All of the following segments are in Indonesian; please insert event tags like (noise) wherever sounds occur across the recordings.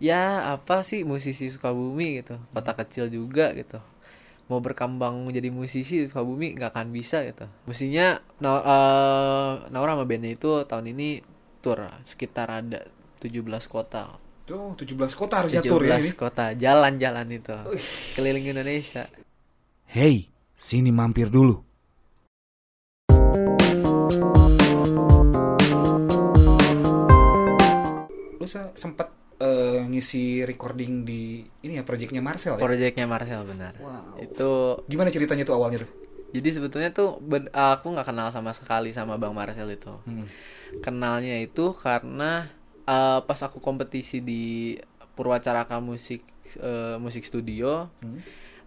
ya apa sih musisi Sukabumi gitu? Kota kecil juga gitu. Mau berkembang menjadi musisi Sukabumi nggak akan bisa gitu. Mestinya Na- eh, Naura sama bandnya itu tahun ini tour sekitar ada 17 kota. Tuh 17 kota harusnya 17 tur ya ini. kota jalan-jalan itu. Keliling Indonesia. Hei, sini mampir dulu. Lu se- sempet eh, ngisi recording di ini ya proyeknya Marcel ya. proyeknya Marcel benar Wow. itu Gimana ceritanya tuh awalnya tuh? jadi sebetulnya tuh aku nggak kenal sama sekali sama Bang Marcel itu Hmm. kenalnya itu karena eh, pas aku kompetisi di Purwacaraka musik eh, musik studio Hmm.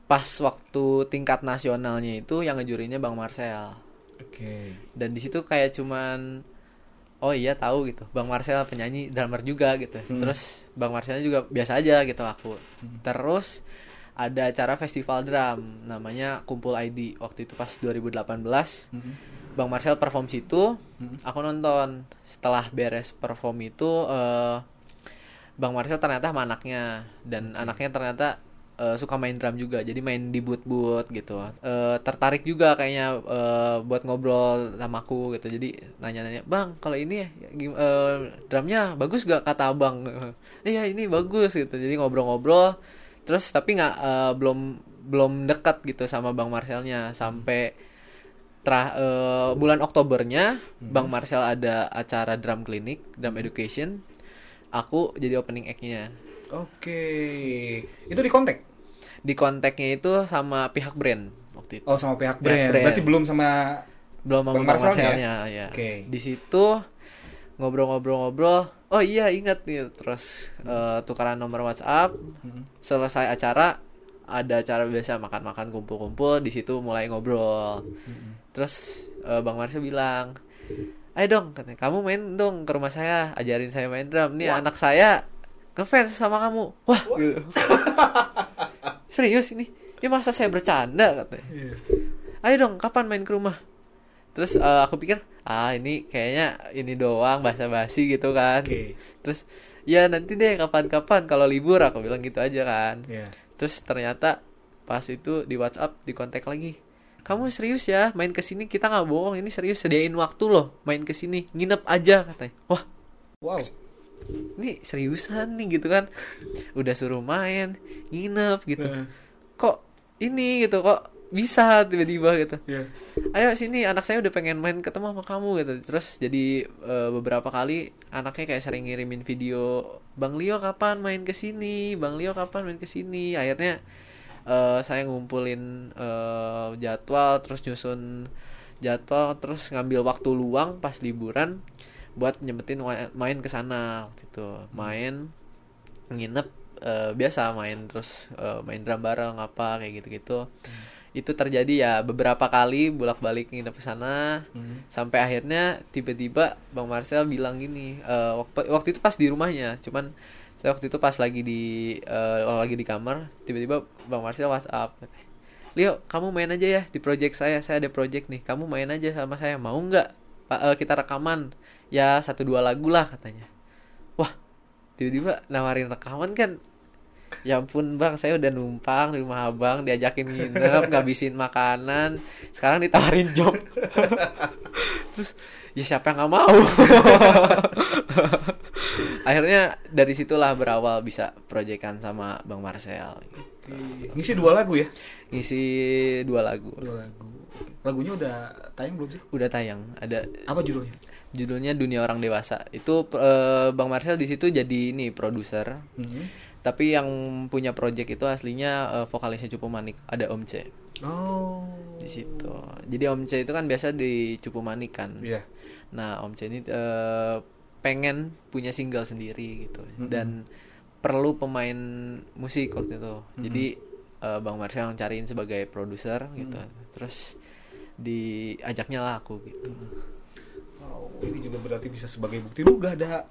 pas waktu tingkat nasionalnya itu yang ngejurinya Bang Marcel Oke. dan di situ kayak cuman oh iya tahu gitu. Bang Marcel penyanyi drummer juga gitu. Terus Bang Marcel juga biasa aja gitu aku terus ada acara festival drum namanya Kumpul ID waktu itu pas 2018 Hmm. Bang Marcel perform situ aku nonton. Setelah beres perform itu eh, Bang Marcel ternyata sama anaknya dan anaknya ternyata eh, suka main drum juga jadi main di boot-boot gitu. Eh, tertarik juga kayaknya eh, buat ngobrol sama aku gitu. Jadi nanya-nanya bang kalau ini eh, drumnya bagus gak? kata abang. (laughs) Iya ini bagus gitu. Jadi ngobrol-ngobrol. Terus tapi nggak eh, belum belum dekat gitu sama bang Marcelnya. Sampai Tra, eh, bulan Oktobernya Bang Marcel ada acara drum clinic, drum education. Aku jadi opening act-nya. Oke. Itu di kontak? Di kontaknya itu sama pihak brand waktu itu. Oh sama pihak Pihak brand. brand. Berarti belum sama Belum sama Bang Bang, Marcelnya Marcelnya ya. Oke. Di situ ngobrol-ngobrol-ngobrol. Oh iya ingat nih terus eh, tukaran nomor WhatsApp. Selesai acara ada acara biasa makan-makan kumpul-kumpul di situ mulai ngobrol. Terus eh, Bang Marcel bilang, "Ayo dong, katanya, kamu main dong ke rumah saya, ajarin saya main drum. Nih anak saya ngefans sama kamu." Wah, gitu. (laughs) serius ini? Ini masa saya bercanda katanya. Iya. Ayo dong, kapan main ke rumah? Terus eh, aku pikir, ah ini kayaknya ini doang basa-basi gitu kan. Oke. Terus ya nanti deh kapan-kapan kalau libur aku bilang gitu aja kan. Iya. Terus ternyata pas itu di WhatsApp di kontak lagi. Kamu serius ya main ke sini kita nggak bohong ini serius sediain waktu loh main ke sini nginep aja katanya. Wah Wow. Ini seriusan nih gitu kan. Udah suruh main nginep gitu. Eh, Kok ini gitu kok bisa tiba-tiba gitu. Iya. Ayo sini anak saya udah pengen main ketemu sama kamu gitu. Terus jadi eh, beberapa kali anaknya kayak sering ngirimin video Bang Leo kapan main ke sini? Bang Leo kapan main ke sini? Akhirnya eh, saya ngumpulin eh, jadwal terus nyusun jadwal terus ngambil waktu luang pas liburan buat nyempetin main ke sana waktu itu. Main nginep eh, biasa main terus eh, main drum bareng apa kayak gitu-gitu. Itu terjadi ya beberapa kali bolak-balik nginep ke sana. Sampai akhirnya tiba-tiba bang Marcel bilang gini eh, waktu waktu itu pas di rumahnya cuman saya waktu itu pas lagi di eh, lagi di kamar tiba-tiba bang Marcel WhatsApp Leo kamu main aja ya di project saya saya ada project nih kamu main aja sama saya mau nggak Pak eh, kita rekaman ya satu dua lagu lah katanya wah tiba-tiba nawarin rekaman kan ya ampun bang saya udah numpang di rumah abang diajakin nginep ngabisin makanan sekarang ditawarin job (laughs) terus ya siapa yang nggak mau (laughs) akhirnya dari situlah berawal bisa proyekan sama bang Marcel Ngisi dua lagu ya? ngisi dua lagu Dua lagu. Lagunya udah tayang belum sih? udah tayang ada Apa judulnya? Judulnya dunia orang dewasa itu eh, bang Marcel di situ jadi ini produser Hmm. tapi yang punya project itu aslinya eh, vokalisnya Cupu Manik ada Om C Oh. di situ. Jadi Om C itu kan biasa di Cupu Manik kan. Iya. Nah Om C ini eh, pengen punya single sendiri gitu dan perlu pemain musik waktu itu. Jadi eh, Bang Marcel yang cariin sebagai produser gitu. Terus diajaknya lah aku gitu. Wow, ini juga berarti bisa sebagai bukti lu gak ada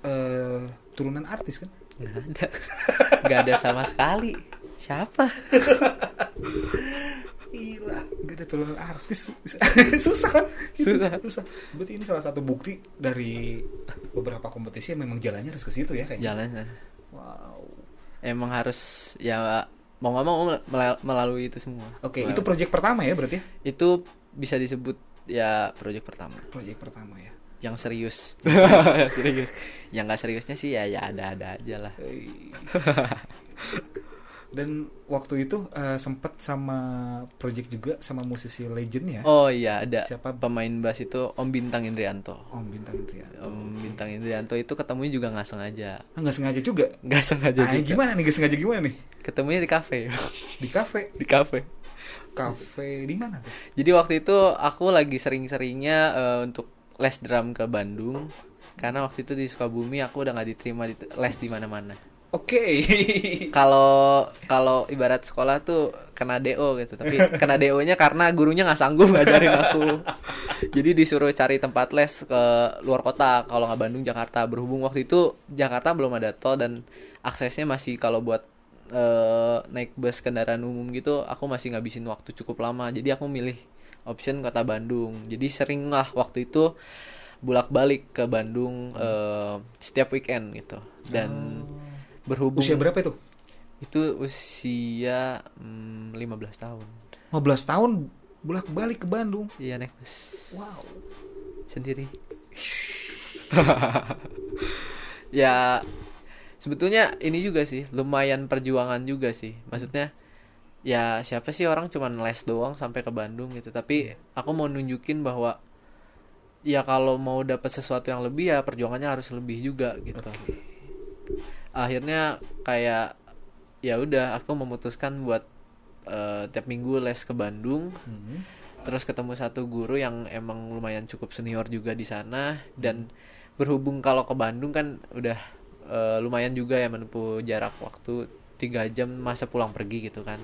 eh turunan artis kan? Nggak ada, nggak ada sama sekali. Siapa? Gila, gak ada turunan artis (laughs) susah kan? Susah. susah. Berarti ini salah satu bukti dari beberapa kompetisi yang memang jalannya harus ke situ ya kayaknya. Jalannya. Wow. emang harus ya mau nggak mau mel- melalui itu semua Oke, Melewati. itu project pertama ya berarti ya? itu bisa disebut ya proyek pertama Project pertama ya. (laughs) yang serius serius yang nggak seriusnya sih ya ya ada ada aja lah Dan waktu itu eh, sempet sama project juga sama musisi legend ya. oh iya ada Siapa? pemain bass itu Om Bintang Indrianto Om Bintang itu ya. Om Bintang Indrianto itu ketemunya juga nggak sengaja Ah, nggak sengaja juga. nggak sengaja Ah, juga gimana nih? Gak sengaja gimana nih? ketemunya di kafe Di kafe. di kafe Kafe di mana tuh? Jadi waktu itu aku lagi sering-seringnya eh, untuk les drum ke Bandung karena waktu itu di Sukabumi aku udah nggak diterima di les di mana-mana. Oke. (laughs) Kalau kalau ibarat sekolah tuh kena DO gitu, tapi kena DO-nya karena gurunya nggak sanggup (laughs) ngajarin aku. Jadi disuruh cari tempat les ke luar kota, kalau nggak Bandung, Jakarta. Berhubung waktu itu Jakarta belum ada tol dan aksesnya masih kalau buat eh, naik bus kendaraan umum gitu, aku masih ngabisin waktu cukup lama. Jadi aku milih option kota Bandung. Jadi sering lah waktu itu bolak-balik ke Bandung eh, setiap weekend gitu. Dan berhubung Usia berapa itu? itu usia mm, 15 tahun 15 tahun bolak-balik ke Bandung. iya naik bus Wow. sendiri (laughs) ya sebetulnya ini juga sih lumayan perjuangan juga sih. Maksudnya ya siapa sih orang cuman les doang sampai ke Bandung gitu. Tapi aku mau nunjukin bahwa ya kalau mau dapat sesuatu yang lebih ya perjuangannya harus lebih juga gitu. Akhirnya kayak ya udah aku memutuskan buat eh, tiap minggu les ke Bandung. Hmm. terus ketemu satu guru yang emang lumayan cukup senior juga di sana. Dan berhubung kalau ke Bandung kan udah eh, lumayan juga ya menempuh jarak waktu tiga jam masa pulang pergi gitu kan.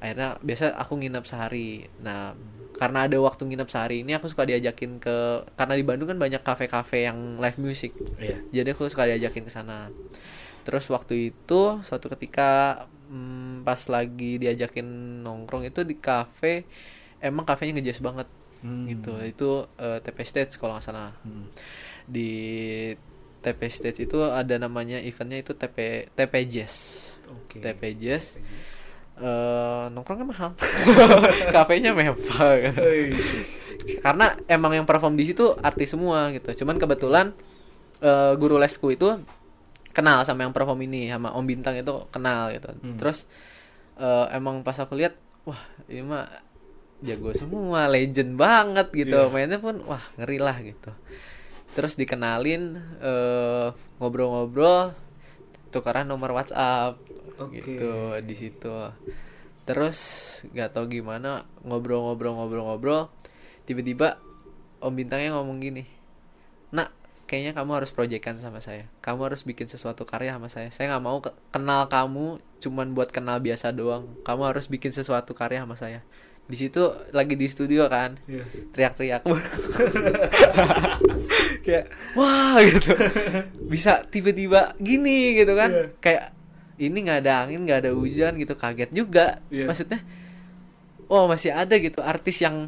Akhirnya biasa aku nginep sehari. Nah karena ada waktu nginep sehari ini aku suka diajakin ke karena di Bandung kan banyak kafe-kafe yang live music. Iya. jadi aku suka diajakin ke sana. Terus waktu itu suatu ketika hmm, pas lagi diajakin nongkrong itu di kafe emang kafenya ngejazz banget Hmm. gitu. Itu eh, TP Stage kalau nggak salah. Hmm. di TP Stage itu ada namanya eventnya itu TP TP Jazz. Oke. TP Jazz. Eh nongkrongnya mahal (laughs) kafenya mewah. Karena emang yang perform di situ artis semua gitu. Cuman kebetulan eh, guru lesku itu kenal sama yang perform ini sama Om Bintang itu kenal gitu. Hmm. terus eh, emang pas aku lihat wah ini mah jago semua legend banget gitu. Iya. mainnya pun wah ngeri lah gitu terus dikenalin eh, ngobrol-ngobrol tukaran nomor WhatsApp Oke. gitu di situ. Terus nggak tahu gimana ngobrol-ngobrol-ngobrol-ngobrol tiba-tiba Om Bintangnya ngomong gini nak kayaknya kamu harus proyekkan sama saya. Kamu harus bikin sesuatu karya sama saya. Saya nggak mau ke- kenal kamu cuman buat kenal biasa doang. Kamu harus bikin sesuatu karya sama saya di situ lagi di studio kan Iya. teriak-teriak (laughs) (laughs) kayak wah gitu bisa tiba-tiba gini gitu kan Iya. kayak ini nggak ada angin nggak ada hujan gitu kaget juga Iya. maksudnya oh masih ada gitu artis yang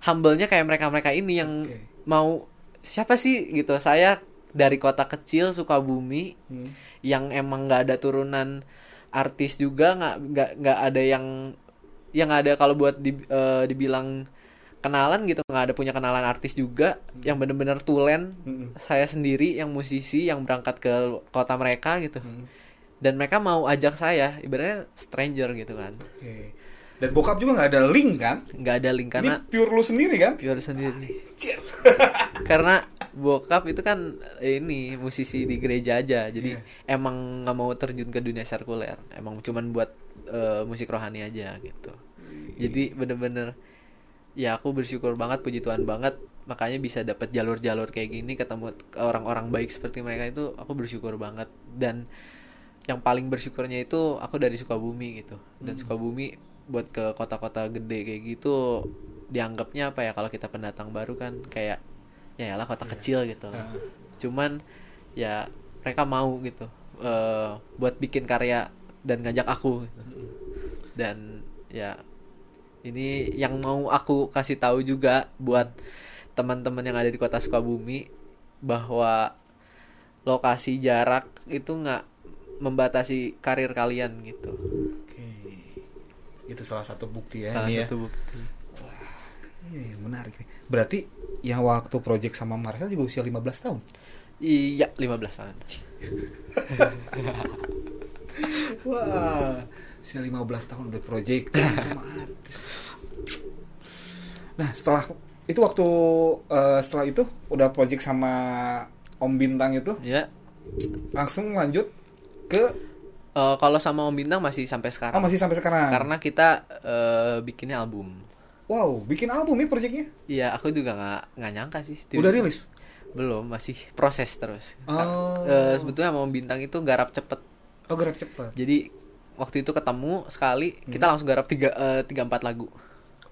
humble-nya kayak mereka-mereka ini yang Oke. mau siapa sih gitu saya dari kota kecil Sukabumi Hmm. yang emang nggak ada turunan artis juga nggak nggak nggak ada yang yang ada kalau buat di- eh, dibilang kenalan gitu nggak ada punya kenalan artis juga yang bener-bener tulen Hmm. saya sendiri yang musisi yang berangkat ke kota mereka gitu Hmm. dan mereka mau ajak saya ibaratnya stranger gitu kan Oke. Dan bokap juga nggak ada link kan? nggak ada link karena Ini pure lu sendiri kan? pure sendiri Cir. (laughs) karena bokap itu kan eh, ini musisi di gereja aja jadi emang nggak mau terjun ke dunia sirkuler emang cuman buat eh, musik rohani aja gitu. Jadi bener-bener ya aku bersyukur banget puji Tuhan banget. Makanya bisa dapat jalur-jalur kayak gini ketemu orang-orang baik seperti mereka itu aku bersyukur banget. Dan yang paling bersyukurnya itu aku dari Sukabumi gitu. Dan Sukabumi buat ke kota-kota gede kayak gitu dianggapnya apa ya kalau kita pendatang baru kan kayak ya lah kota kecil gitu Ah. cuman ya mereka mau gitu eh, buat bikin karya dan ngajak aku dan ya ini yang mau aku kasih tahu juga buat teman-teman yang ada di kota Sukabumi bahwa lokasi jarak itu nggak membatasi karir kalian gitu Oke. Itu salah satu bukti ya salah ini ya. satu bukti Iya, menarik nih. Berarti yang waktu project sama Marcel juga usia 15 tahun. iya 15 tahun (laughs) Wah, usia 15 tahun udah project (laughs) sama artis. Nah, setelah itu waktu eh, setelah itu udah project sama Om Bintang itu ya langsung lanjut ke Eh, kalau sama Om Bintang masih sampai sekarang oh masih sampai sekarang. karena kita eh, bikinnya album wow, bikin album ya projectnya? Iya, aku juga nggak nggak nyangka sih. Udah rilis? Belum, masih proses terus. Oh. Eh, sebetulnya mau bintang itu garap cepet. Oh, gerak cepat. Jadi waktu itu ketemu sekali, kita Hmm. langsung garap tiga eh, tiga empat lagu.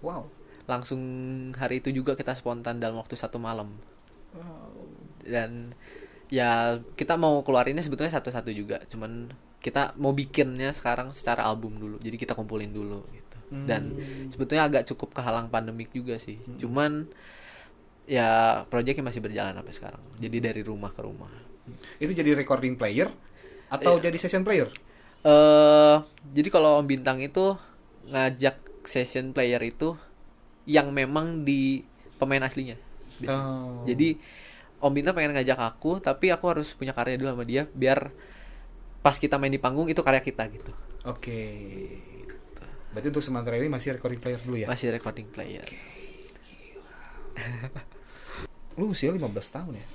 Wow. Langsung hari itu juga kita spontan dalam waktu satu malam. Dan ya kita mau keluarinnya sebetulnya satu-satu juga. Cuman kita mau bikinnya sekarang secara album dulu. Jadi kita kumpulin dulu gitu. Dan sebetulnya agak cukup kehalang pandemik juga sih. Cuman ya proyeknya masih berjalan sampai sekarang. Jadi dari rumah ke rumah. Itu jadi recording player atau Iya. jadi session player? eh jadi kalau Om Bintang itu ngajak session player itu yang memang di pemain aslinya. biasanya. Oh. Jadi Om Bintang pengen ngajak aku, tapi aku harus punya karya dulu sama dia biar pas kita main di panggung itu karya kita gitu. Oke. Berarti untuk sementara ini masih recording player dulu ya? Masih recording player. (laughs) Lu usia 15 tahun ya?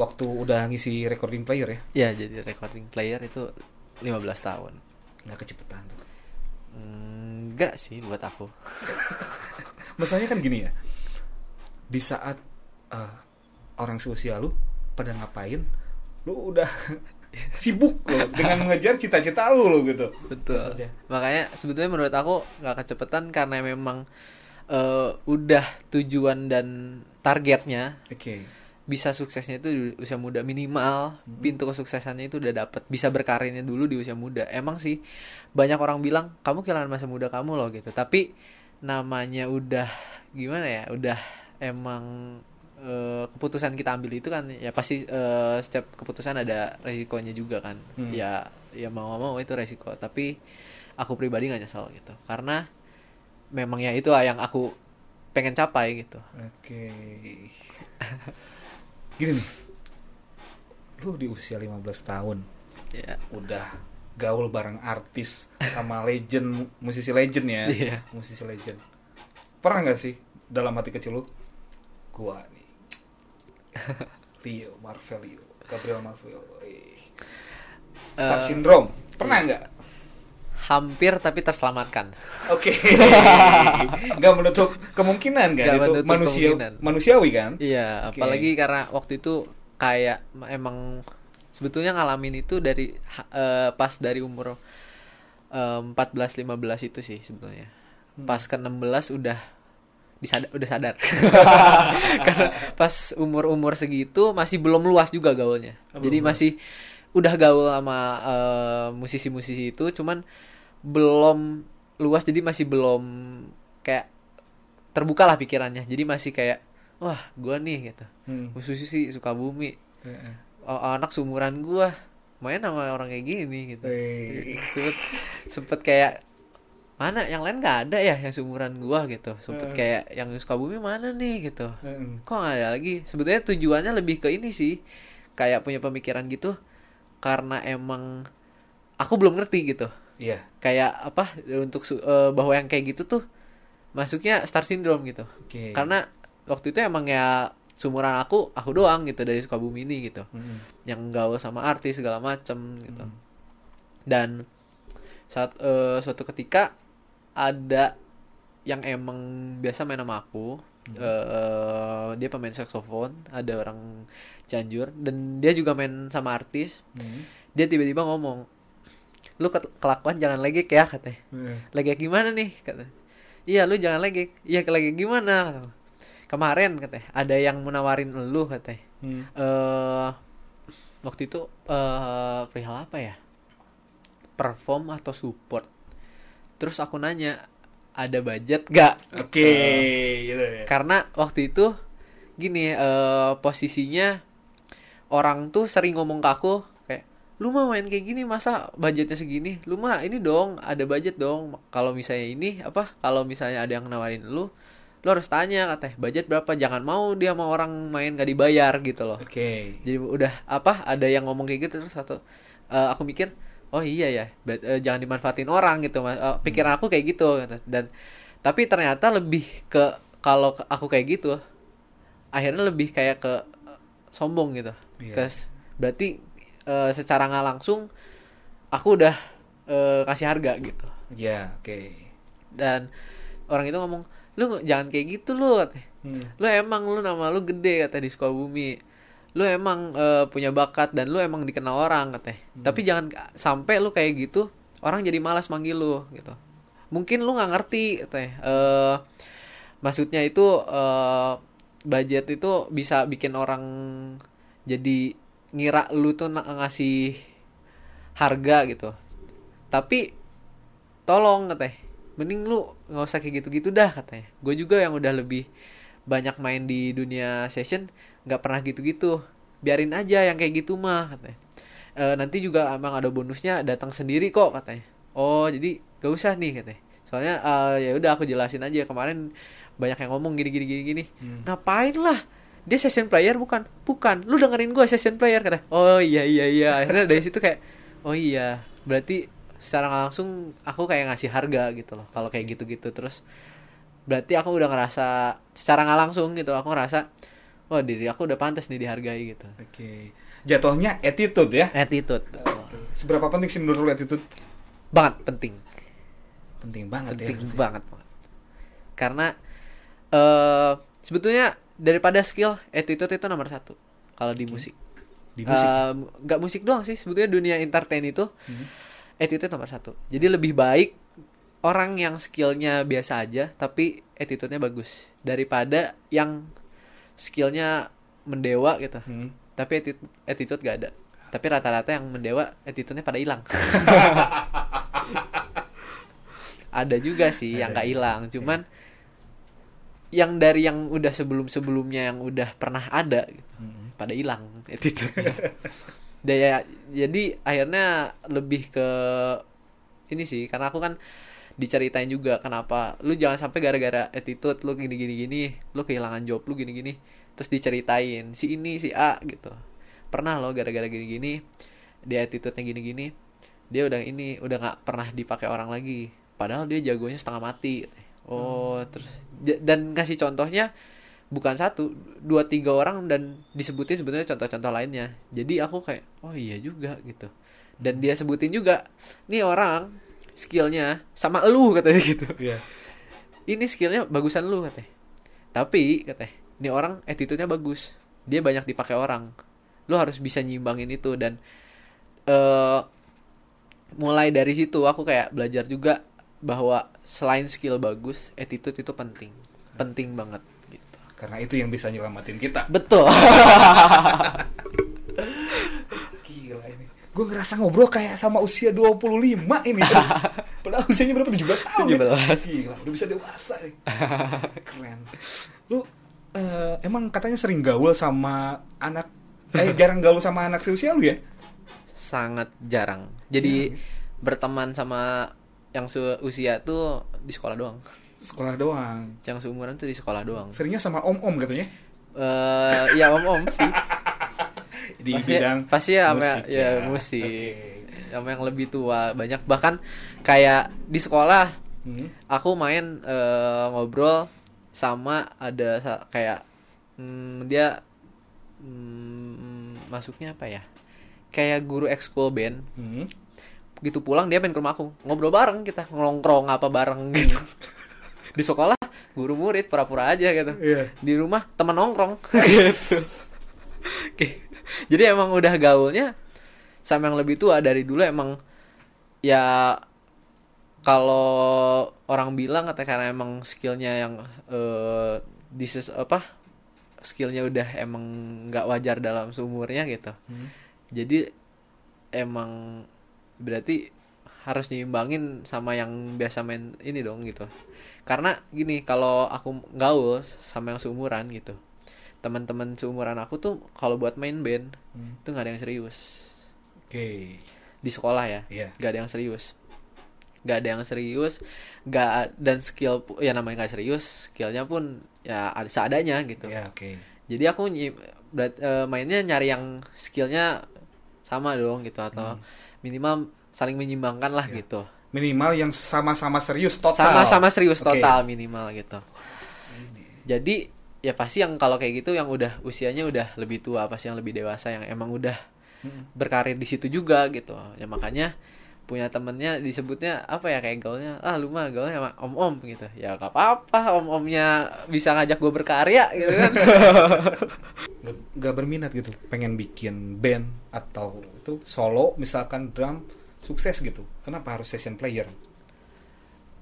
Waktu udah ngisi recording player ya? Ya, jadi recording player itu 15 tahun. Nggak kecepetan tuh. Enggak sih buat aku. (laughs) Masalahnya kan gini ya. Di saat eh, orang seusia lu pada ngapain, lu udah (laughs) sibuk loh dengan (laughs) mengejar cita-cita lu loh gitu. Betul. Maksudnya. Makanya sebetulnya menurut aku nggak kecepatan karena memang eh, udah tujuan dan targetnya Oke. Bisa suksesnya itu di usia muda minimal. Pintu kesuksesannya itu udah dapet. Bisa berkarirnya dulu di usia muda. Emang sih banyak orang bilang kamu kehilangan masa muda kamu loh gitu. Tapi namanya udah gimana ya udah emang eh, keputusan kita ambil itu kan ya pasti eh, setiap keputusan ada resikonya juga kan. Hmm. ya ya mau mau itu resiko. Tapi aku pribadi nggak nyesel gitu. Karena memang ya itu yang aku pengen capai gitu. Oke. (laughs) Gini nih. Lu di usia 15 tahun ya udah gaul bareng artis sama legend musisi legend ya Iya. musisi legend pernah nggak sih dalam hati kecil lu gua nih Leo Marvelio Gabriel Marvel eh. Star Eh, Syndrome pernah nggak hampir tapi terselamatkan oke (laughs) nggak menutup kemungkinan kan itu menutup manusia kemungkinan. manusiawi kan Iya, Oke. apalagi karena waktu itu kayak emang sebetulnya ngalamin itu dari eh, pas dari umur eh, 14 15 itu sih sebetulnya. Hmm. Pas ke 16 udah disada udah sadar. (laughs) (laughs) karena pas umur-umur segitu masih belum luas juga gaulnya. Oh, Jadi belum luas. masih udah gaul sama eh, musisi-musisi itu cuman belum luas jadi masih belum kayak terbuka lah pikirannya. Jadi masih kayak wah, gua nih gitu. Hmm. musisi suka bumi. Eh, anak seumuran gua main sama orang kayak gini gitu. Sempet sempet kayak mana yang lain nggak ada ya yang seumuran gua gitu. Sempet Eh. kayak yang suka bumi mana nih gitu. Eh, kok nggak ada lagi? Sebetulnya tujuannya lebih ke ini sih kayak punya pemikiran gitu karena emang aku belum ngerti gitu iya. Kayak apa untuk eh, bahwa yang kayak gitu tuh masuknya star syndrome gitu. Oke. Karena waktu itu emang ya seumuran aku aku doang gitu dari Sukabumi ini gitu. Hmm. yang gaul sama artis segala macem gitu. Hmm. dan saat eh, suatu ketika ada yang emang biasa main sama aku eh, dia pemain saxophone ada orang Cianjur dan dia juga main sama artis. Hmm. dia tiba-tiba ngomong lu ke- kelakuan jangan legek ya katanya Eh. legek gimana nih kata iya lu jangan legek iya legek gimana kata. kemarin katanya ada yang menawarin lu katanya Hmm. eh waktu itu eh perihal apa ya perform atau support terus aku nanya ada budget gak Oke, gitu ya. karena waktu itu gini eh posisinya orang tuh sering ngomong ke aku lu mah main kayak gini masa budgetnya segini lu mah ini dong ada budget dong kalau misalnya ini apa kalau misalnya ada yang nawarin lu lu harus tanya katanya budget berapa jangan mau dia mau orang main gak dibayar gitu loh Oke. jadi udah apa ada yang ngomong kayak gitu terus satu eh, aku mikir oh iya ya ber- eh, jangan dimanfaatin orang gitu mas Eh, pikiran aku kayak gitu gitu. dan tapi ternyata lebih ke kalau aku kayak gitu akhirnya lebih kayak ke sombong gitu Iya. Kes- berarti eh, secara nggak langsung aku udah eh, kasih harga gitu. Ya, oke. dan orang itu ngomong lu jangan kayak gitu lu katanya. Hmm. lu emang lu nama lu gede kata di Sukabumi. Lu emang eh, punya bakat dan lu emang dikenal orang katanya. Tapi jangan sampai lu kayak gitu orang jadi malas manggil lu gitu. Mungkin lu nggak ngerti katanya. Eh, maksudnya itu eh, budget itu bisa bikin orang jadi ngira lu tuh na- ngasih harga gitu. Tapi tolong katanya mending lu nggak usah kayak gitu-gitu dah katanya gue juga yang udah lebih banyak main di dunia session nggak pernah gitu-gitu. Biarin aja yang kayak gitu mah katanya "E, nanti juga emang ada bonusnya datang sendiri kok katanya oh jadi gak usah nih katanya soalnya eh, ya udah aku jelasin aja kemarin banyak yang ngomong gini gini gini gini. Ngapain lah dia session player bukan bukan lu dengerin gue session player katanya oh iya iya iya akhirnya dari situ kayak oh iya berarti secara langsung aku kayak ngasih harga gitu loh kalau kayak gitu-gitu terus berarti aku udah ngerasa secara nggak langsung gitu aku ngerasa wah diri aku udah pantas nih dihargai gitu Oke. Jatuhnya attitude ya. attitude Seberapa penting sih menurut lu attitude? banget penting Penting banget penting ya. banget banget. karena eh sebetulnya daripada skill attitude itu nomor satu. Kalau di musik. Di musik. Nggak musik doang sih sebetulnya dunia entertain itu Hmm. attitude nomor satu. Jadi lebih baik orang yang skillnya biasa aja tapi attitude-nya bagus. Daripada yang skillnya mendewa gitu. Hmm. tapi attitude, attitude gak ada. Tapi rata-rata yang mendewa attitude-nya pada hilang. (laughs) Ada juga sih yang Ada gak juga. hilang. Cuman yang dari yang udah sebelum-sebelumnya yang udah pernah ada gitu, Hmm. pada hilang. Attitude-nya Daya, jadi akhirnya lebih ke ini sih karena aku kan diceritain juga kenapa lu jangan sampai gara-gara attitude lu gini gini gini lu kehilangan job lu gini gini terus diceritain si ini si A gitu. Pernah lo gara-gara gini gini dia attitude-nya gini gini dia udah ini udah nggak pernah dipakai orang lagi. Padahal dia jagonya setengah mati oh terus dan kasih contohnya bukan satu dua tiga orang dan disebutin sebetulnya contoh-contoh lainnya. Jadi aku kayak oh iya juga gitu. Dan dia sebutin juga nih orang skillnya sama lu katanya gitu. Iya. ini skillnya bagusan lu katanya. Tapi katanya ini orang attitude-nya bagus. Dia banyak dipakai orang. Lu harus bisa nyimbangin itu dan eh mulai dari situ aku kayak belajar juga bahwa selain skill bagus attitude itu penting penting banget gitu Karena itu yang bisa nyelamatin kita. betul (laughs) Gila ini. Gue ngerasa ngobrol kayak sama usia 25 ini. (laughs) Padahal usianya berapa? 17 tahun. ya? 17. Gila, udah bisa dewasa nih. Keren. Lu eh, emang katanya sering gaul sama anak eh (laughs) jarang gaul sama anak seusia lu ya? sangat jarang jadi berteman sama yang seusia tuh di sekolah doang Sekolah doang. yang seumuran tuh di sekolah doang Seringnya sama om-om katanya. eh ya om om sih (laughs) Di pasti, bidang pasti ya, sama musik ya, ya. musik Oke. sama yang lebih tua banyak bahkan kayak di sekolah Hmm. aku main eh, ngobrol sama ada kayak hmm, dia hmm, masuknya apa ya kayak guru ekskul band Hmm. Gitu pulang dia main ke rumah aku ngobrol bareng kita ngelongkrong apa bareng gitu (laughs) di sekolah guru murid pura-pura aja gitu Iya. di rumah teman nongkrong (laughs) gitu Oke. jadi emang udah gaulnya sama yang lebih tua dari dulu emang ya kalau orang bilang kata karena emang skillnya yang eh di ses- apa skillnya udah emang nggak wajar dalam seumurnya gitu Hmm. jadi emang berarti harus nyimbangin sama yang biasa main ini dong gitu. Karena gini kalau aku gaul sama yang seumuran gitu. Teman-teman seumuran aku tuh kalau buat main band Hmm. tuh nggak ada yang serius. Oke. di sekolah ya nggak ada yang serius. Nggak ada yang serius nggak dan skill ya namanya nggak serius skillnya pun ya ada seadanya gitu. Ya, oke. jadi aku nyi- berat- eh, mainnya nyari yang skillnya sama dong gitu. Atau minimal saling menyimbangkan lah Hmm. Iya. gitu Minimal yang sama-sama serius total. sama-sama serius total minimal gitu jadi ya pasti yang kalau kayak gitu yang udah usianya udah lebih tua pasti yang lebih dewasa yang emang udah Mm-mm. berkarir di situ juga gitu ya makanya punya temennya disebutnya apa ya kayak gaulnya ah lu mah gaulnya sama om om gitu ya gak apa apa om omnya bisa ngajak gue berkarya gitu kan (laughs) Nggak, nggak berminat gitu. Pengen bikin band atau itu solo misalkan drum sukses gitu. Kenapa harus session player?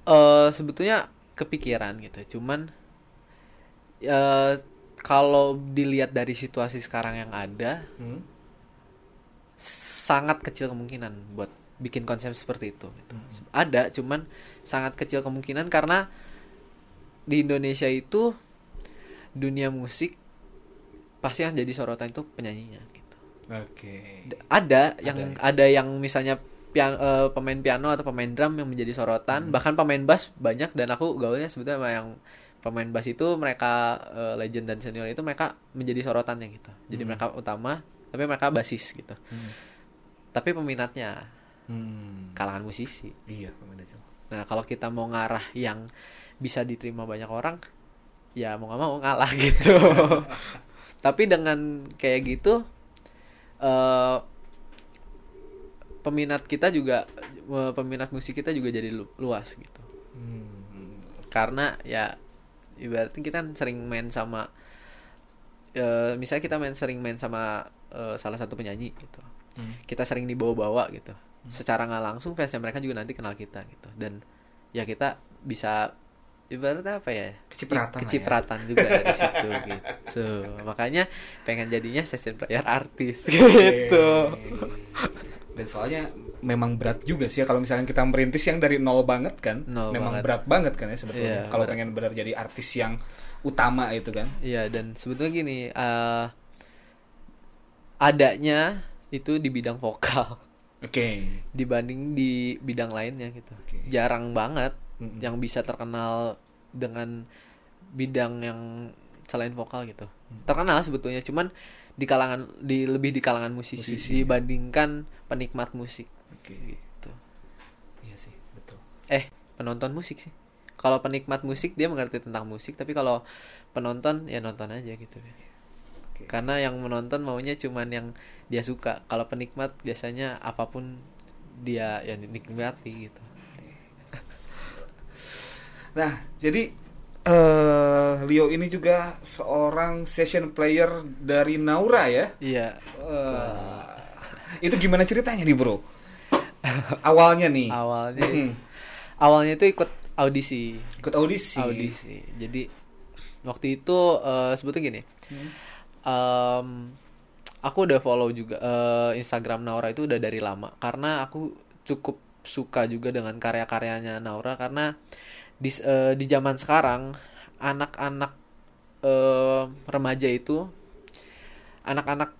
eh sebetulnya kepikiran gitu cuman eh kalau dilihat dari situasi sekarang yang ada Hmm? sangat kecil kemungkinan buat bikin konsep seperti itu gitu. ada cuman sangat kecil kemungkinan karena di Indonesia itu dunia musik pasti yang jadi sorotan itu penyanyinya gitu. Oke. D- ada yang ada yang misalnya pian, eh, pemain piano atau pemain drum yang menjadi sorotan bahkan pemain bass banyak dan aku gaulnya sebetulnya sama yang pemain bass itu mereka eh, legend dan senior itu mereka menjadi sorotannya gitu. Jadi mereka utama tapi mereka basis gitu. Hmm. tapi peminatnya Hmm. kalangan musisi Iya, nah kalau kita mau ngarah yang bisa diterima banyak orang ya mau nggak mau ngalah (laughs) gitu tapi dengan kayak gitu eh peminat kita juga eh, peminat musik kita juga jadi lu- luas gitu Hmm. karena ya ibaratnya kita sering main sama eh misalnya kita main sering main sama eh, salah satu penyanyi gitu Hmm. kita sering dibawa-bawa gitu secara nggak langsung fansnya mereka juga nanti kenal kita gitu dan ya kita bisa ibaratnya apa ya Kecipratan lah ya. kecipratan juga (laughs) dari situ gitu makanya pengen jadinya session player artis (laughs) gitu Dan soalnya memang berat juga sih ya kalau misalnya kita merintis yang dari nol banget kan. Nol memang banget. berat banget kan ya sebetulnya. Iya, kalau pengen benar jadi artis yang utama itu kan. Iya dan sebetulnya gini eh adanya itu di bidang vokal Oke. dibanding di bidang lainnya gitu Oke. jarang banget Mm-mm. yang bisa terkenal dengan bidang yang selain vokal gitu terkenal sebetulnya cuman di kalangan di lebih di kalangan musisi, Musisi, ya. dibandingkan penikmat musik Oke. gitu Iya sih, betul. eh penonton musik sih kalau penikmat musik dia mengerti tentang musik tapi kalau penonton ya nonton aja gitu Oke. karena yang menonton maunya cuman yang dia suka kalau penikmat biasanya apa pun dia ya nikmati gitu Nah, jadi eh Leo ini juga seorang session player dari Naura ya. iya Eh, itu gimana ceritanya nih, Bro? (laughs) Awalnya nih. awalnya Mm-mm. awalnya itu ikut audisi Ikut audisi. audisi jadi waktu itu eh, sebetulnya gini em, aku udah follow juga eh, Instagram Naura itu udah dari lama karena aku cukup suka juga dengan karya-karyanya Naura karena di eh, di zaman sekarang anak-anak eh, remaja itu anak-anak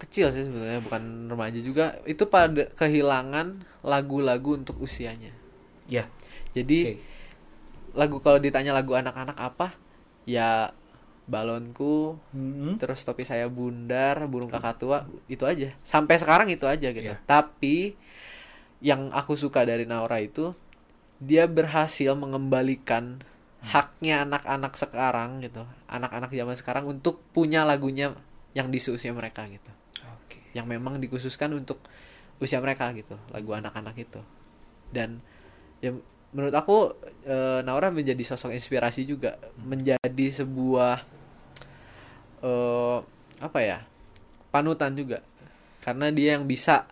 kecil sih sebetulnya bukan remaja juga itu pada kehilangan lagu-lagu untuk usianya Ya. jadi Oke. lagu kalau ditanya lagu anak-anak apa ya balonku Mm-mm. terus topi saya bundar burung kakak tua itu aja. Sampai sekarang itu aja gitu. Iya. tapi yang aku suka dari Naura itu dia berhasil mengembalikan haknya anak-anak sekarang gitu. Anak-anak zaman sekarang untuk punya lagunya yang di usia mereka gitu. Oke. yang memang dikhususkan untuk usia mereka gitu lagu anak-anak itu. Dan ya menurut aku eh, Naura menjadi sosok inspirasi juga. Menjadi sebuah eh apa ya panutan juga. Karena dia yang bisa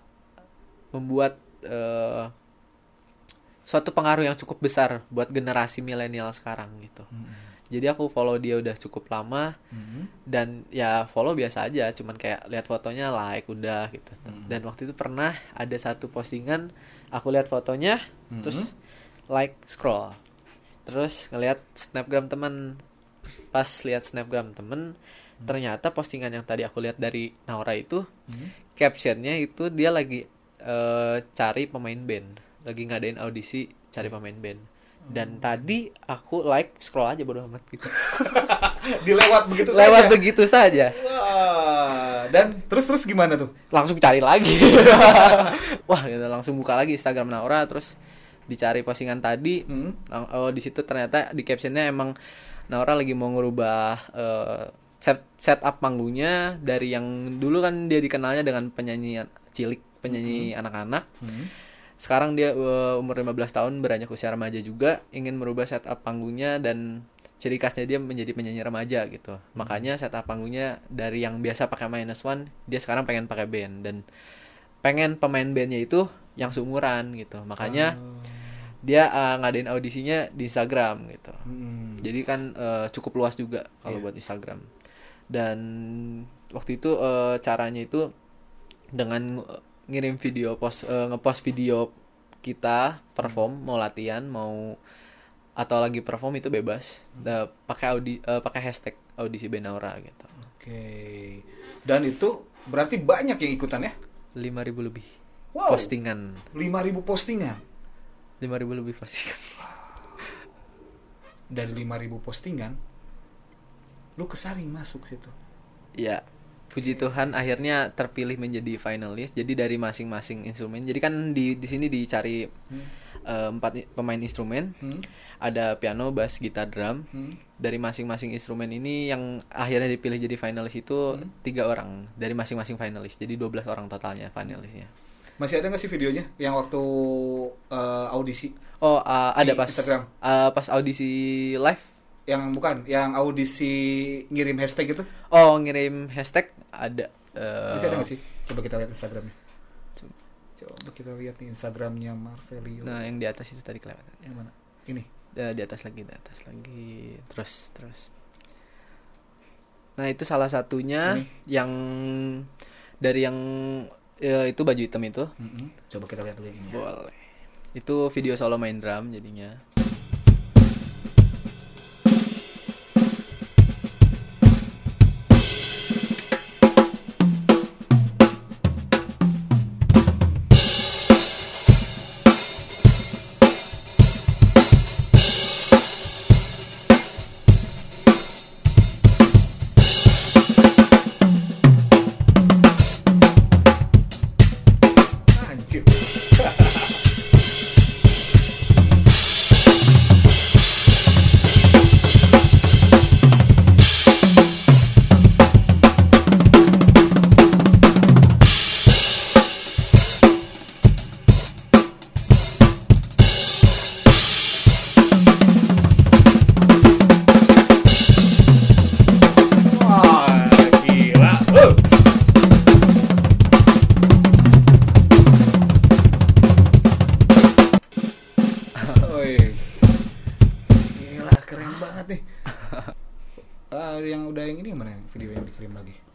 membuat eh, suatu pengaruh yang cukup besar buat generasi milenial sekarang gitu. Jadi aku follow dia udah cukup lama Mm-mm. dan ya follow biasa aja cuman kayak lihat fotonya like udah gitu. Dan waktu itu pernah ada satu postingan aku lihat fotonya terus like scroll. Terus ngelihat snapgram teman. Pas lihat snapgram temen ternyata postingan yang tadi aku lihat dari Naura itu captionnya itu dia lagi eh, cari pemain band. Lagi ngadain audisi cari pemain band. Dan tadi aku like scroll aja bodo amat gitu. (laughs) Dilewat begitu lewat saja. begitu saja. Wah, dan terus terus gimana tuh? langsung cari lagi. (laughs) Wah gitu, langsung buka lagi Instagram Naura terus dicari postingan tadi. Hmm. Oh di situ ternyata di captionnya emang Naura lagi mau ngerubah eh, set setup panggungnya dari yang dulu kan dia dikenalnya dengan penyanyi cilik penyanyi anak-anak. Hmm. sekarang dia eh, umur 15 tahun beranjak usia remaja juga ingin merubah setup panggungnya dan ciri khasnya dia menjadi penyanyi remaja gitu. Makanya setup panggungnya dari yang biasa pakai minus one dia sekarang pengen pakai band. Dan pengen pemain bandnya itu yang seumuran gitu. Makanya dia eh, ngadain audisinya di Instagram gitu. Hmm. jadi kan eh, cukup luas juga kalau Iya. buat Instagram dan waktu itu eh, caranya itu dengan ngirim video post eh, ngepost video kita perform mau latihan mau atau lagi perform itu bebas Da- pakai audi eh, pakai hashtag audisi Benaura gitu Oke. Dan itu berarti banyak yang ikutan ya? 5000 lebih Wow. postingan 5000 postingan. 5000 lebih postingan Dari 5000 postingan lu kesaring masuk situ. Ya, puji Tuhan akhirnya terpilih menjadi finalis. Jadi dari masing-masing instrumen. Jadi kan di di sini dicari eh, empat i- pemain instrumen. Hmm. Ada piano, bass, gitar, drum. Hmm. Dari masing-masing instrumen ini yang akhirnya dipilih jadi finalis itu Hmm. tiga orang dari masing-masing finalis. Jadi 12 orang totalnya finalisnya. Masih ada nggak sih videonya yang waktu eh, audisi Oh, eh, ada pas Instagram. eh, pas audisi live. Yang bukan yang audisi ngirim hashtag itu? Oh, ngirim hashtag ada eh, Masih ada nggak sih? Coba kita lihat Instagramnya. Coba kita lihat nih Instagramnya Marvelio. Nah, yang di atas itu tadi kelewatan. yang mana? Ini. Eh, di atas lagi di atas lagi terus terus nah itu salah satunya Ini. yang dari yang eh, itu baju hitam itu Mm-mm. Coba kita lihat dulu ini. ya. boleh itu video solo main drum jadinya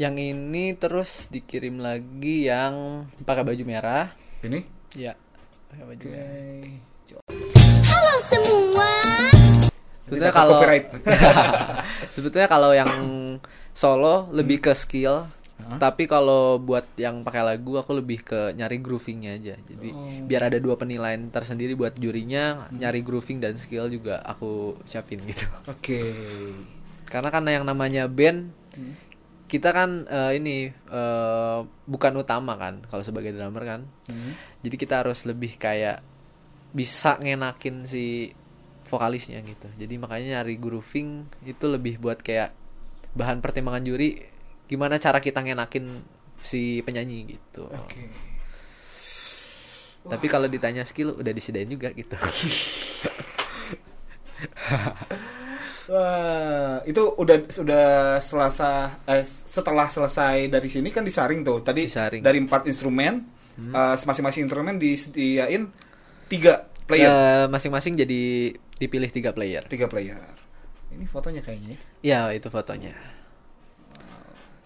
yang ini terus dikirim lagi yang pakai baju merah Ini? ya pakai baju Oke. merah. Halo semua. sebetulnya kalau (laughs) sebetulnya kalau yang solo lebih ke skill Hah? tapi kalau buat yang pakai lagu aku lebih ke nyari groovingnya aja jadi Oh. biar ada dua penilaian tersendiri buat jurinya nyari grooving dan skill juga aku siapin gitu Oke. karena kan yang namanya band Hmm. Kita kan eh, ini eh, bukan utama kan kalau sebagai drummer kan Hmm. jadi kita harus lebih kayak bisa ngenakin si vokalisnya gitu jadi makanya nyari grooving itu lebih buat kayak bahan pertimbangan juri gimana cara kita ngenakin si penyanyi gitu Oke. tapi kalau ditanya skill udah disediain juga gitu (laughs) Wah, itu udah sudah selasa eh, setelah selesai dari sini kan disaring tuh. Tadi Disaring. dari empat instrumen, eh, masing-masing instrumen disediain tiga player, Eh, masing-masing jadi dipilih tiga player tiga player. Ini fotonya kayaknya. ya ya. itu fotonya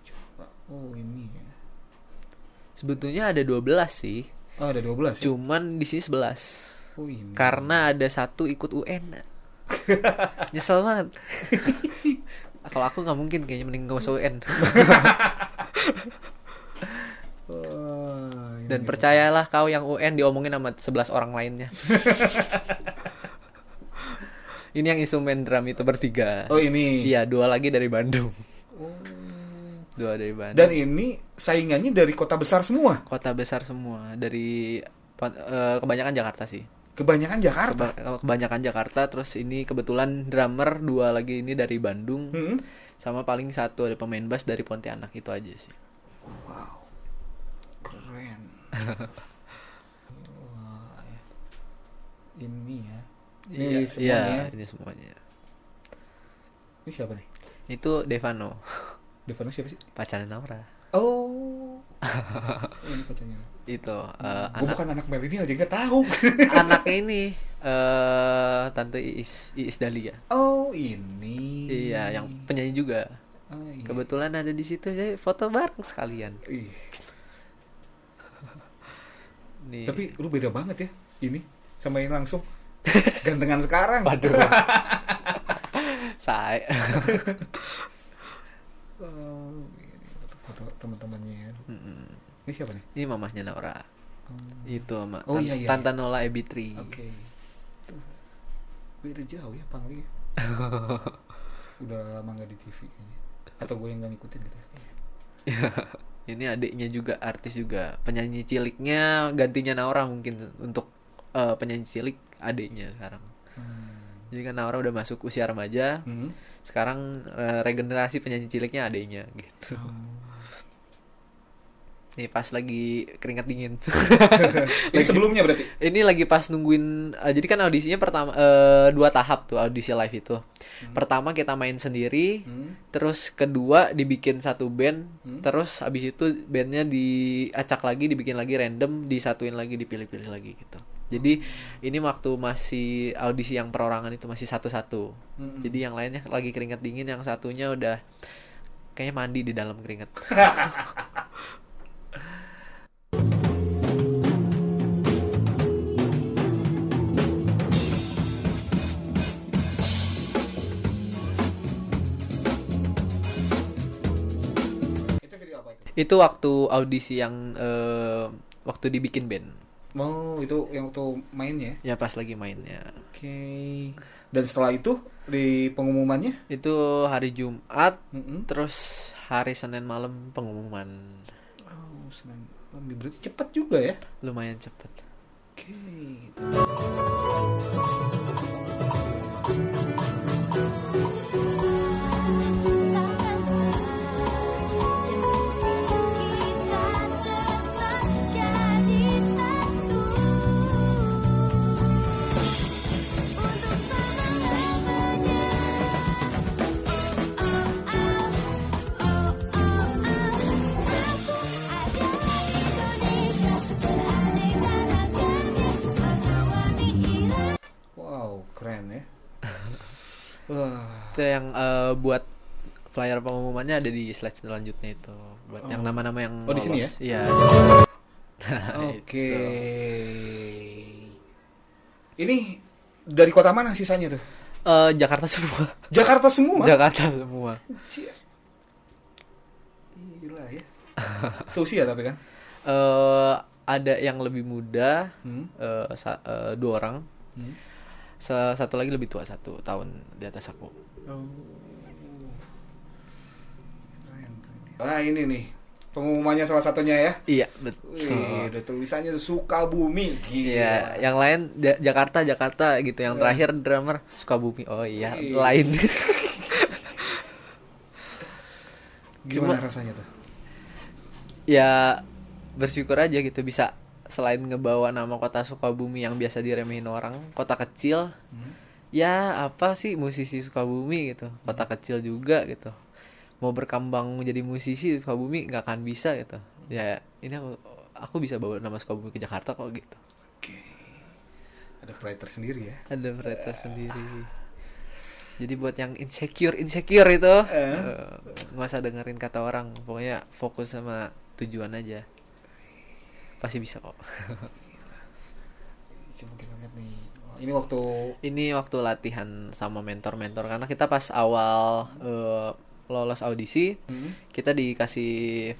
Coba. Oh ini. ya. sebetulnya ada 12 sih Oh ada 12 ya? cuman di sini 11 Oh ini. karena ada satu ikut UN (laughs) nyesel banget (laughs) kalau aku nggak mungkin kayaknya mending nggak usah (laughs) UN Dan percayalah kau yang UN diomongin sama 11 orang lainnya. ini yang instrumen drum itu bertiga. Oh ini. Iya, dua lagi dari Bandung. Dua dari Bandung. Dan ini saingannya dari kota besar semua. kota besar semua dari eh, kebanyakan Jakarta sih. Kebanyakan Jakarta. Keba- kebanyakan Jakarta terus ini kebetulan drummer dua lagi ini dari Bandung. Hmm. Sama paling satu ada pemain bass dari Pontianak itu aja sih. Wow. Keren. (laughs) Ya. Ini ya. Ini Iya, semuanya. iya, ini semuanya. Ini siapa nih? Itu Devano, Devano siapa sih? pacarnya Naura. Oh. (laughs) ini pacarnya. Itu eh, Gue anak bukan anak milenial jadi gak tahu. (laughs) anaknya ini eh tante Iis, Iis Dahlia. oh, ini. Iya, yang penyanyi juga. Oh, iya. Kebetulan ada di situ jadi foto bareng sekalian. Ih, (laughs) Nih. tapi lu beda banget ya ini sama yang langsung gantengan sekarang. (laughs) Waduh. Saya. Oh, teman-temannya. Mm-mm. Ini siapa nih? Ini mamahnya Naura. Itu sama Oh, iya, iya, Tante Nola Ebitri. Oke. Tuh. Beda jauh ya Pangli. (laughs) Udah lama nggak di TV kayaknya. Atau gue yang nggak ngikutin gitu ya. (laughs) Ini adiknya juga artis juga. Penyanyi ciliknya gantinya Naura mungkin untuk eh, penyanyi cilik adiknya sekarang. Hmm. Jadi kan Naura udah masuk usia remaja. Hmm. Sekarang eh, regenerasi penyanyi ciliknya adiknya gitu. Nih pas lagi keringat dingin. (laughs) Ini sebelumnya berarti. ini lagi pas nungguin eh, jadi kan audisinya pertama eh, dua tahap tuh audisi live itu pertama kita main sendiri Hmm. terus kedua dibikin satu band Hmm. terus abis itu bandnya diacak lagi dibikin lagi random disatuin lagi dipilih-pilih lagi gitu jadi ini waktu masih audisi yang perorangan itu masih satu-satu Mm-mm. jadi yang lainnya lagi keringat dingin yang satunya udah kayaknya mandi di dalam keringat (laughs) itu? waktu audisi yang eh, waktu dibikin band Mau itu yang waktu mainnya. ya pas lagi mainnya Oke. Dan setelah itu di pengumumannya? itu hari Jumat Mm-mm. terus hari Senin malam pengumuman Oh, Senin. Oh, berarti cepat juga ya? lumayan cepet Oke. gitu. Keren ya. (laughs) Wah. itu yang eh, buat flyer pengumumannya ada di slide selanjutnya itu buat yang nama-nama yang Oh, di sini lolos. iya (laughs) Oke. Itu. Ini dari kota mana sisanya tuh? Eh, Jakarta semua Jakarta semua. Jakarta semua. Gila ya. Seusia tapi kan. eh ada yang lebih muda Hmm. sa- eh, dua orang Hmm. Sa- satu lagi lebih tua satu tahun di atas aku Ah ini nih pengumumannya salah satunya ya. iya betul Wih, udah tulisannya Sukabumi. Gila. Iya, yang lain Ja- Jakarta Jakarta gitu. Yang Ya. terakhir drummer Sukabumi. Oh iya, Iya. lain. (laughs) Gimana Cuma- rasanya tuh? ya bersyukur aja gitu bisa selain ngebawa nama kota Sukabumi yang biasa diremehin orang, kota kecil. Hmm. Ya apa sih musisi Sukabumi gitu. Kota kecil juga gitu. Mau berkembang menjadi musisi Sukabumi nggak akan bisa gitu. Ya ini aku aku bisa bawa nama Sukabumi ke Jakarta kok gitu. Oke. Ada pride tersendiri ya. Ada mereka sendiri. Jadi buat yang insecure insecure itu eh, nggak usah dengerin kata orang. Pokoknya fokus sama tujuan aja. Pasti bisa kok. (laughs) Coba kita lihat nih. Oh, Ini waktu Ini waktu latihan sama mentor-mentor karena kita pas awal eh, lolos audisi Hmm. kita dikasih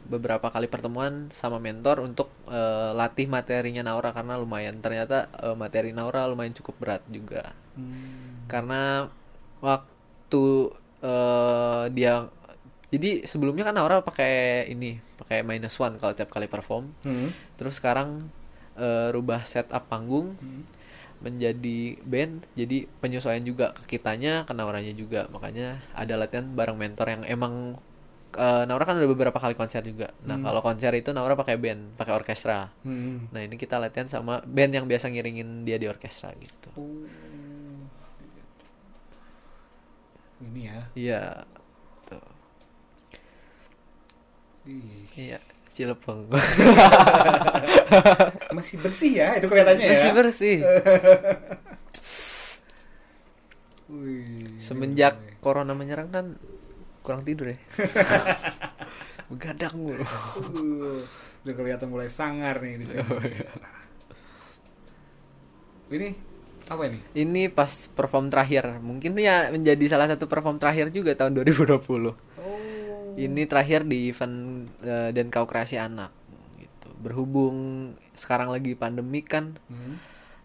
beberapa kali pertemuan sama mentor untuk eh, latih materinya Naura karena lumayan ternyata eh, materi Naura lumayan cukup berat juga Hmm. karena waktu eh, dia jadi sebelumnya kan Naura pakai ini pakai minus one kalau tiap kali perform Hmm. Terus sekarang eh, rubah setup panggung menjadi band jadi penyesuaian juga ke kitanya ke Nauranya juga. Makanya ada latihan bareng mentor yang emang eh, Naura kan udah beberapa kali konser juga. Nah kalau konser itu Naura pakai band pakai orkestra. Hmm. nah ini kita latihan sama band yang biasa ngiringin dia di orkestra gitu. Oh. Ini ya. iya tuh. Iya Cilepeng (laughs) Masih bersih ya, itu kelihatannya ya. bersih bersih (laughs) Wih, semenjak corona menyerang kan kurang tidur ya (laughs) begadang mulu Uh, udah kelihatan mulai sangar nih di sini. Oh, iya. Ini apa ini? Ini pas perform terakhir, mungkin ya menjadi salah satu perform terakhir juga tahun 2020. Ini terakhir di event eh, dan kau kreasi anak gitu. Berhubung sekarang lagi pandemi kan, Hmm.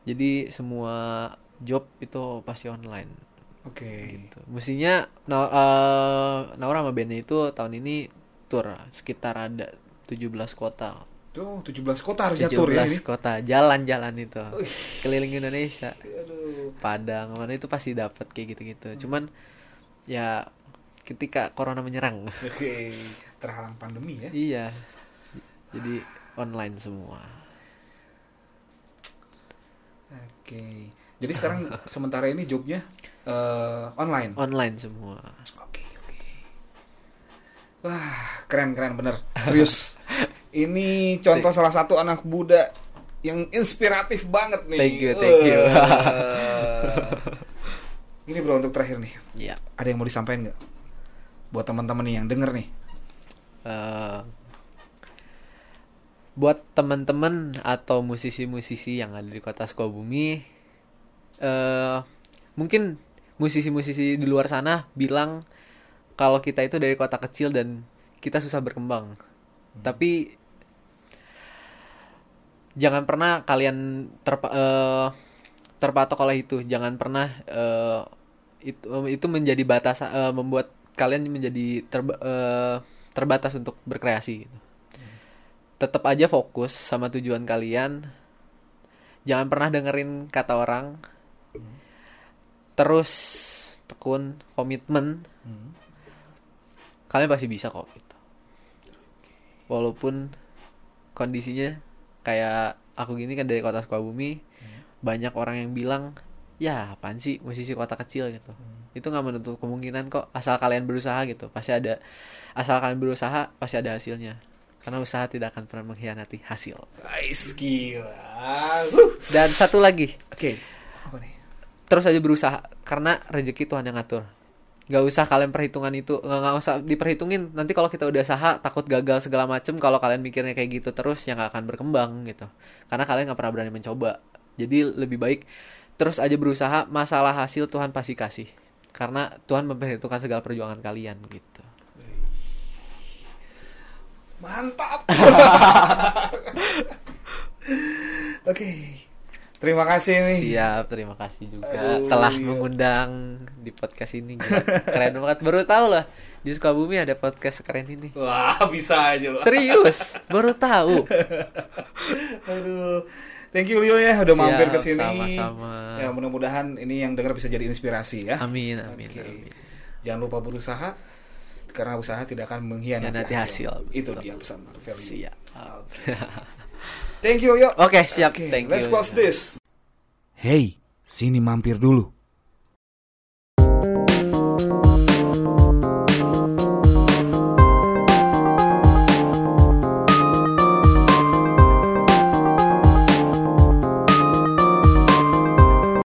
jadi semua job itu pasti online Oke. gitu. Mestinya Na- eh, Naura sama bandnya itu tahun ini tour sekitar ada 17 kota. Tuh 17 kota harusnya 17 tur ya ini. kota jalan-jalan itu. Keliling Indonesia. Aduh. Padang mana itu pasti dapat kayak gitu-gitu. Cuman ya ketika corona menyerang. Oke, terhalang pandemi ya. iya. Jadi online semua. Oke. Jadi sekarang (laughs) sementara ini jobnya eh, online. Online semua. Oke, oke. Wah, keren keren bener. Serius. (laughs) Ini contoh salah satu anak muda yang inspiratif banget nih. Thank you, thank you. (laughs) Ini bro untuk terakhir nih. Iya. Ada yang mau disampaikan nggak? Buat teman-teman nih yang denger nih. Eh, buat teman-teman atau musisi-musisi yang ada di kota Sukabumi eh mungkin musisi-musisi di luar sana bilang kalau kita itu dari kota kecil dan kita susah berkembang. Tapi jangan pernah kalian terpa eh, terpatok oleh itu. Jangan pernah eh, itu itu menjadi batas eh, membuat kalian menjadi terba- eh, terbatas untuk berkreasi gitu. Tetap aja fokus sama tujuan kalian. Jangan pernah dengerin kata orang. Terus tekun komitmen. Kalian pasti bisa kok gitu. Walaupun kondisinya kayak aku gini kan dari kota Sukabumi, banyak orang yang bilang, "Ya, apaan sih musisi kota kecil gitu." Itu nggak menutup kemungkinan kok asal kalian berusaha gitu. Pasti ada asal kalian berusaha pasti ada hasilnya. Karena usaha tidak akan pernah mengkhianati hasil. Guys, gila. Dan satu lagi, Oke. Apa nih? terus aja berusaha karena rezeki Tuhan yang ngatur. Gak usah kalian perhitungan itu, nggak nggak usah diperhitungin. Nanti kalau kita udah usaha takut gagal segala macem. Kalau kalian mikirnya kayak gitu terus, ya nggak akan berkembang gitu. Karena kalian nggak pernah berani mencoba. Jadi lebih baik terus aja berusaha. Masalah hasil Tuhan pasti kasih. Karena Tuhan memperhitungkan segala perjuangan kalian gitu. Mantap. (laughs) Oke. Terima kasih nih. Siap, terima kasih juga Aduh, telah iya. mengundang di podcast ini. Gila, Keren banget. Baru tahu lah di Sukabumi ada podcast sekeren ini. Wah, bisa aja loh. Serius, baru tahu. (laughs) Aduh. Thank you Leo ya udah Siap, mampir ke sini. sama-sama. Ya, mudah-mudahan ini yang dengar bisa jadi inspirasi ya. Amin, amin, Oke. amin. Jangan lupa berusaha karena usaha tidak akan mengkhianati hasil. hasil. Itu Betul. dia pesan Marvel. Siap. Oke. (laughs) Thank you Leo. Oke, siap. Oke, Thank let's you. close this. Hei, sini mampir dulu.